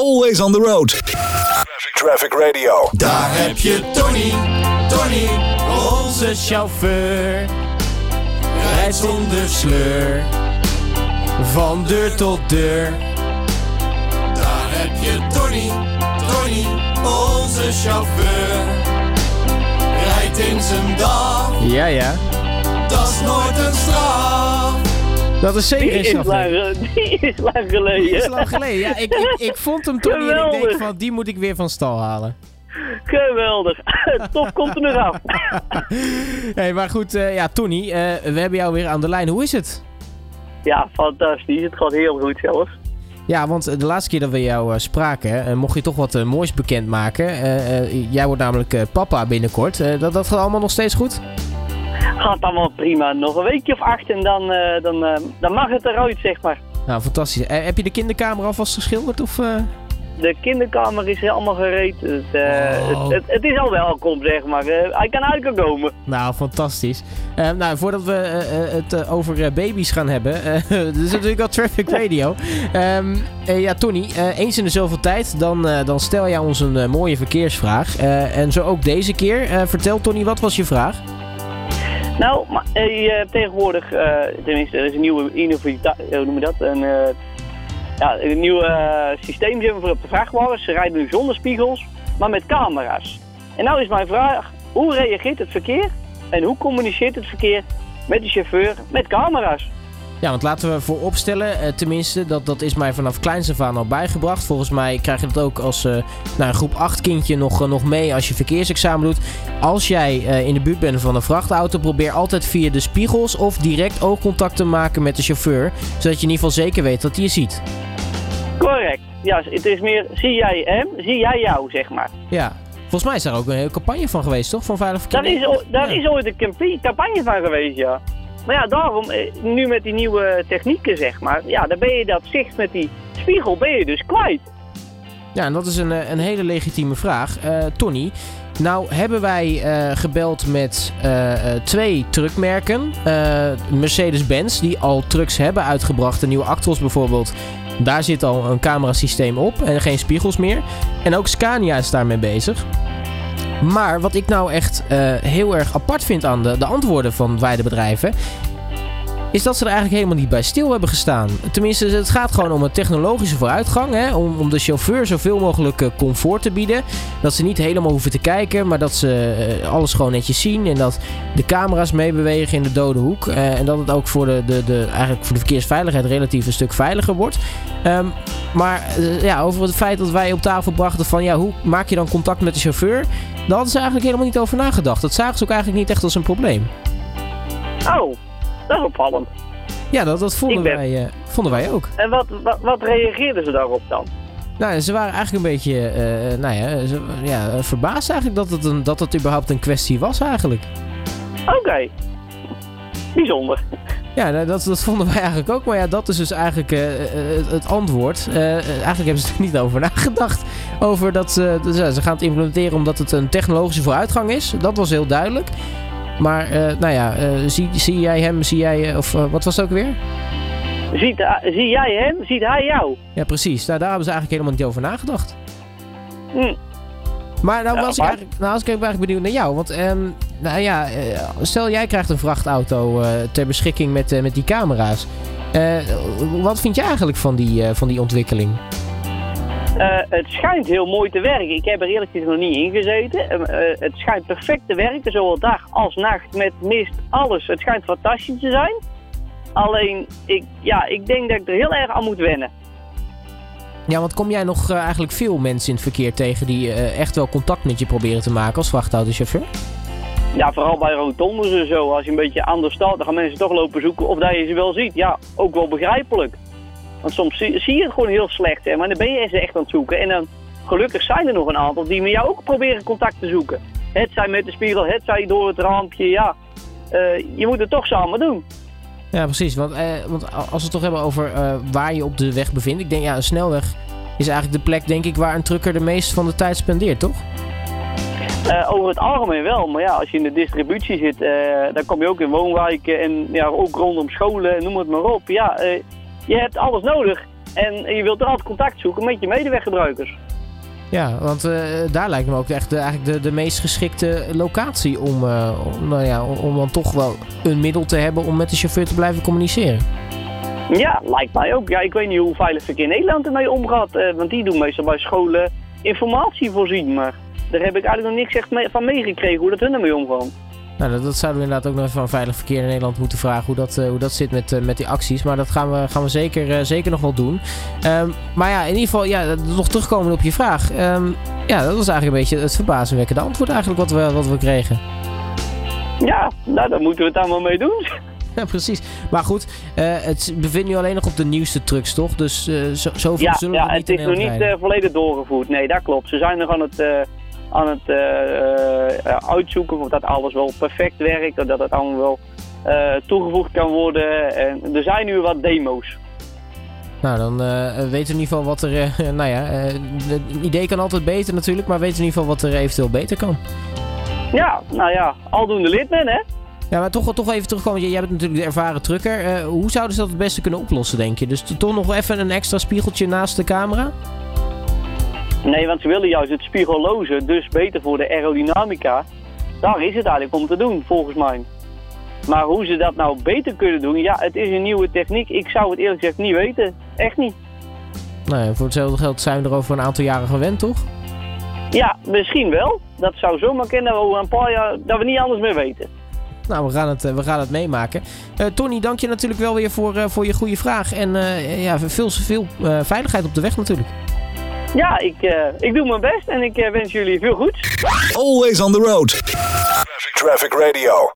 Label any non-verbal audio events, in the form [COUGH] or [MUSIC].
Always on the road. Traffic, Traffic Radio. Daar heb je Tony, Tony, onze chauffeur. Rijdt zonder sleur, van deur tot deur. Daar heb je Tony, Tony, onze chauffeur. Rijdt in zijn dag, Ja, ja. dat is nooit een straf. Dat is zeker Die is, lang, [LAUGHS] die is lang geleden. Dat is lang geleden. Ja, ik, ik, ik vond hem toen niet en ik denk van, die moet ik weer van stal halen. Geweldig. [LAUGHS] Top komt er nog af. [LAUGHS] hey, maar goed, eh, ja, Tony, eh, we hebben jou weer aan de lijn. Hoe is het? Ja, fantastisch. Het gaat heel goed zelfs. Ja, want eh, de laatste keer dat we jou spraken, mocht je toch wat moois bekendmaken. Jij wordt namelijk papa binnenkort. Dat, dat gaat allemaal nog steeds goed? Gaat allemaal prima. Nog een weekje of acht en dan, eh, dan, eh, dan mag het eruit, zeg maar. Nou, fantastisch. Eh, heb je de kinderkamer alvast geschilderd? Of? De kinderkamer is helemaal gereed. Dus, Oh. het, het, het is al welkom, zeg maar. Hij kan uit kan komen. Nou, fantastisch. Nou, voordat we het over baby's gaan hebben. [LAUGHS] dit is natuurlijk al Traffic Radio. Ehm, eh, ja, Tony, eens in de zoveel tijd, dan, dan stel jij ons een mooie verkeersvraag. En zo ook deze keer. Vertel Tony, wat was je vraag? Nou, eh, tegenwoordig, eh, tenminste, er is een nieuwe innovatie, hoe noem je dat? Een, eh, ja, een nieuw eh, systeem voor op de vrachtwagens. Ze rijden nu zonder spiegels, maar met camera's. En nou is mijn vraag, hoe reageert het verkeer en hoe communiceert het verkeer met de chauffeur met camera's? Ja, want laten we voor opstellen, eh, tenminste, dat, dat is mij vanaf kleins af aan al bijgebracht. Volgens mij krijg je dat ook als eh nou, een groep 8 kindje nog, eh, nog mee als je verkeersexamen doet. Als jij in de buurt bent van een vrachtauto, probeer altijd via de spiegels of direct oogcontact te maken met de chauffeur. Zodat je in ieder geval zeker weet dat hij je ziet. Correct. Ja, het is meer, zie jij hem, zie jij jou, zeg maar. Ja. Volgens mij is daar ook een hele campagne van geweest, toch? Van Veilig Verkeer. Daar is, daar Ja. is ooit een campagne van geweest, ja. Maar ja, daarom, eh, nu met die nieuwe technieken, zeg maar, ja, dan ben je dat zicht met die spiegel, ben je dus kwijt. Ja, en dat is een, eh, een hele legitieme vraag. Eh, Tony, nou hebben wij gebeld met twee truckmerken. Mercedes-Benz, die al trucks hebben uitgebracht. De nieuwe Actros bijvoorbeeld. Daar zit al een camerasysteem op en geen spiegels meer. En ook Scania is daarmee bezig. Maar wat ik nou echt eh, heel erg apart vind aan de, de antwoorden van beide bedrijven is dat ze er eigenlijk helemaal niet bij stil hebben gestaan. Tenminste, het gaat gewoon om een technologische vooruitgang. Hè? Om, om de chauffeur zoveel mogelijk eh, comfort te bieden. Dat ze niet helemaal hoeven te kijken, maar dat ze eh, alles gewoon netjes zien. En dat de camera's meebewegen in de dode hoek. En dat het ook voor de, de, de, eigenlijk voor de verkeersveiligheid relatief een stuk veiliger wordt. Ehm, maar eh, ja, over het feit dat wij op tafel brachten van ja, hoe maak je dan contact met de chauffeur? Daar hadden ze eigenlijk helemaal niet over nagedacht. Dat zagen ze ook eigenlijk niet echt als een probleem. Oh, dat is opvallend. Ja, dat, dat vonden, ben- wij, eh, vonden wij ook. En wat, wat, wat reageerden ze daarop dan? Nou, ze waren eigenlijk een beetje, eh, nou ja, ze, ja, verbaasd eigenlijk dat het, een, dat het überhaupt een kwestie was eigenlijk. Oké. Bijzonder. Ja, nou, dat, dat vonden wij eigenlijk ook. Maar ja, dat is dus eigenlijk eh, eh, het, het antwoord. Eh, eh, eigenlijk hebben ze er niet over nagedacht. Over dat ze, dus, ja, ze gaan het implementeren omdat het een technologische vooruitgang is. Dat was heel duidelijk. Maar, eh, nou ja, eh, zie, zie jij hem, zie jij, eh, of eh, wat was het ook weer? Ziet, eh, zie jij hem, ziet hij jou? Ja, precies. Nou, daar hebben ze eigenlijk helemaal niet over nagedacht. Hm. Maar nou Ja, was ik eigenlijk, nou was ik eigenlijk benieuwd naar jou. Want ehm, nou ja, eh, stel jij krijgt een vrachtauto eh, ter beschikking met, eh, met die camera's. Wat vind je eigenlijk van die, van die ontwikkeling? Het schijnt heel mooi te werken. Ik heb er eerlijk gezegd nog niet in gezeten. Eh, eh, het schijnt perfect te werken, zowel dag als nacht, met mist, alles. Het schijnt fantastisch te zijn. Alleen, ik, ja, ik denk dat ik er heel erg aan moet wennen. Ja, want kom jij nog eh, eigenlijk veel mensen in het verkeer tegen die eh, echt wel contact met je proberen te maken als vrachtautochauffeur? Ja, vooral bij rotondes en zo. Als je een beetje anders staat, dan gaan mensen toch lopen zoeken of dat je ze wel ziet. Ja, ook wel begrijpelijk. Want soms zie, je het gewoon heel slecht, hè, maar dan ben je ze echt aan het zoeken. En dan, gelukkig zijn er nog een aantal die met jou ook proberen contact te zoeken. Het zij met de spiegel, het zij door het raampje, ja. Eh, je moet het toch samen doen. Ja, precies. Want, eh, want als we het toch hebben over eh, waar je op de weg bevindt. Ik denk, ja, een snelweg is eigenlijk de plek, denk ik, waar een trucker de meeste van de tijd spendeert, toch? Eh, over het algemeen wel, maar ja, als je in de distributie zit, dan kom je ook in woonwijken en ja, ook rondom scholen, noem het maar op. Ja, je hebt alles nodig. En je wilt er altijd contact zoeken met je medeweggebruikers. Ja, want uh, daar lijkt me ook echt de, eigenlijk de, de meest geschikte locatie om, om, nou ja, om dan toch wel een middel te hebben om met de chauffeur te blijven communiceren. Ja, lijkt mij ook. Ja, ik weet niet hoe Veilig Verkeer Nederland ermee omgaat. Uh, want die doen meestal bij scholen informatie voorzien. Maar daar heb ik eigenlijk nog niks echt mee, van meegekregen hoe dat hun ermee omgaan. Nou, dat, dat, zouden we inderdaad ook nog even van Veilig Verkeer in Nederland moeten vragen hoe dat, uh, hoe dat zit met, uh, met die acties. Maar dat gaan we, gaan we zeker, uh, zeker nog wel doen. Um, maar ja, in ieder geval, ja, nog terugkomen op je vraag. Um, ja, dat was eigenlijk een beetje het verbazingwekkende antwoord eigenlijk wat we, wat we kregen. Ja, nou, daar moeten we het allemaal mee doen. [LAUGHS] Ja, precies. Maar goed, het bevindt nu alleen nog op de nieuwste trucks, toch? Dus zo, zoveel ja, zullen ja, we niet het is nog niet volledig doorgevoerd. Nee, dat klopt. Ze zijn nog aan het aan het uh, uitzoeken of dat alles wel perfect werkt. of Dat het allemaal wel uh, toegevoegd kan worden. En er zijn nu wat demo's. Nou, dan uh, weten we in ieder geval wat er... [LAUGHS] nou ja, het idee kan altijd beter natuurlijk, maar weten we in ieder geval wat er eventueel beter kan. Ja, nou ja, aldoende lid ben, hè? Ja, maar toch, toch even terugkomen. Jij bent natuurlijk de ervaren trucker. hoe zouden ze dat het beste kunnen oplossen, denk je? Dus toch nog even een extra spiegeltje naast de camera? Nee, want ze willen juist het spiegelloze, dus beter voor de aerodynamica. Daar is het eigenlijk om te doen, volgens mij. Maar hoe ze dat nou beter kunnen doen, ja, het is een nieuwe techniek. Ik zou het eerlijk gezegd niet weten. Echt niet. Nee, voor hetzelfde geld zijn we er over een aantal jaren gewend, toch? Ja, misschien wel. Dat zou zomaar kunnen over een paar jaar dat we niet anders meer weten. Nou, we gaan het, we gaan het meemaken. Uh, Tony, dank je natuurlijk wel weer voor, uh, voor je goede vraag. En uh, ja, veel, veel veiligheid op de weg natuurlijk. Ja, ik, uh, ik doe mijn best en ik uh, wens jullie veel goeds. Always on the road. Traffic, Traffic Radio.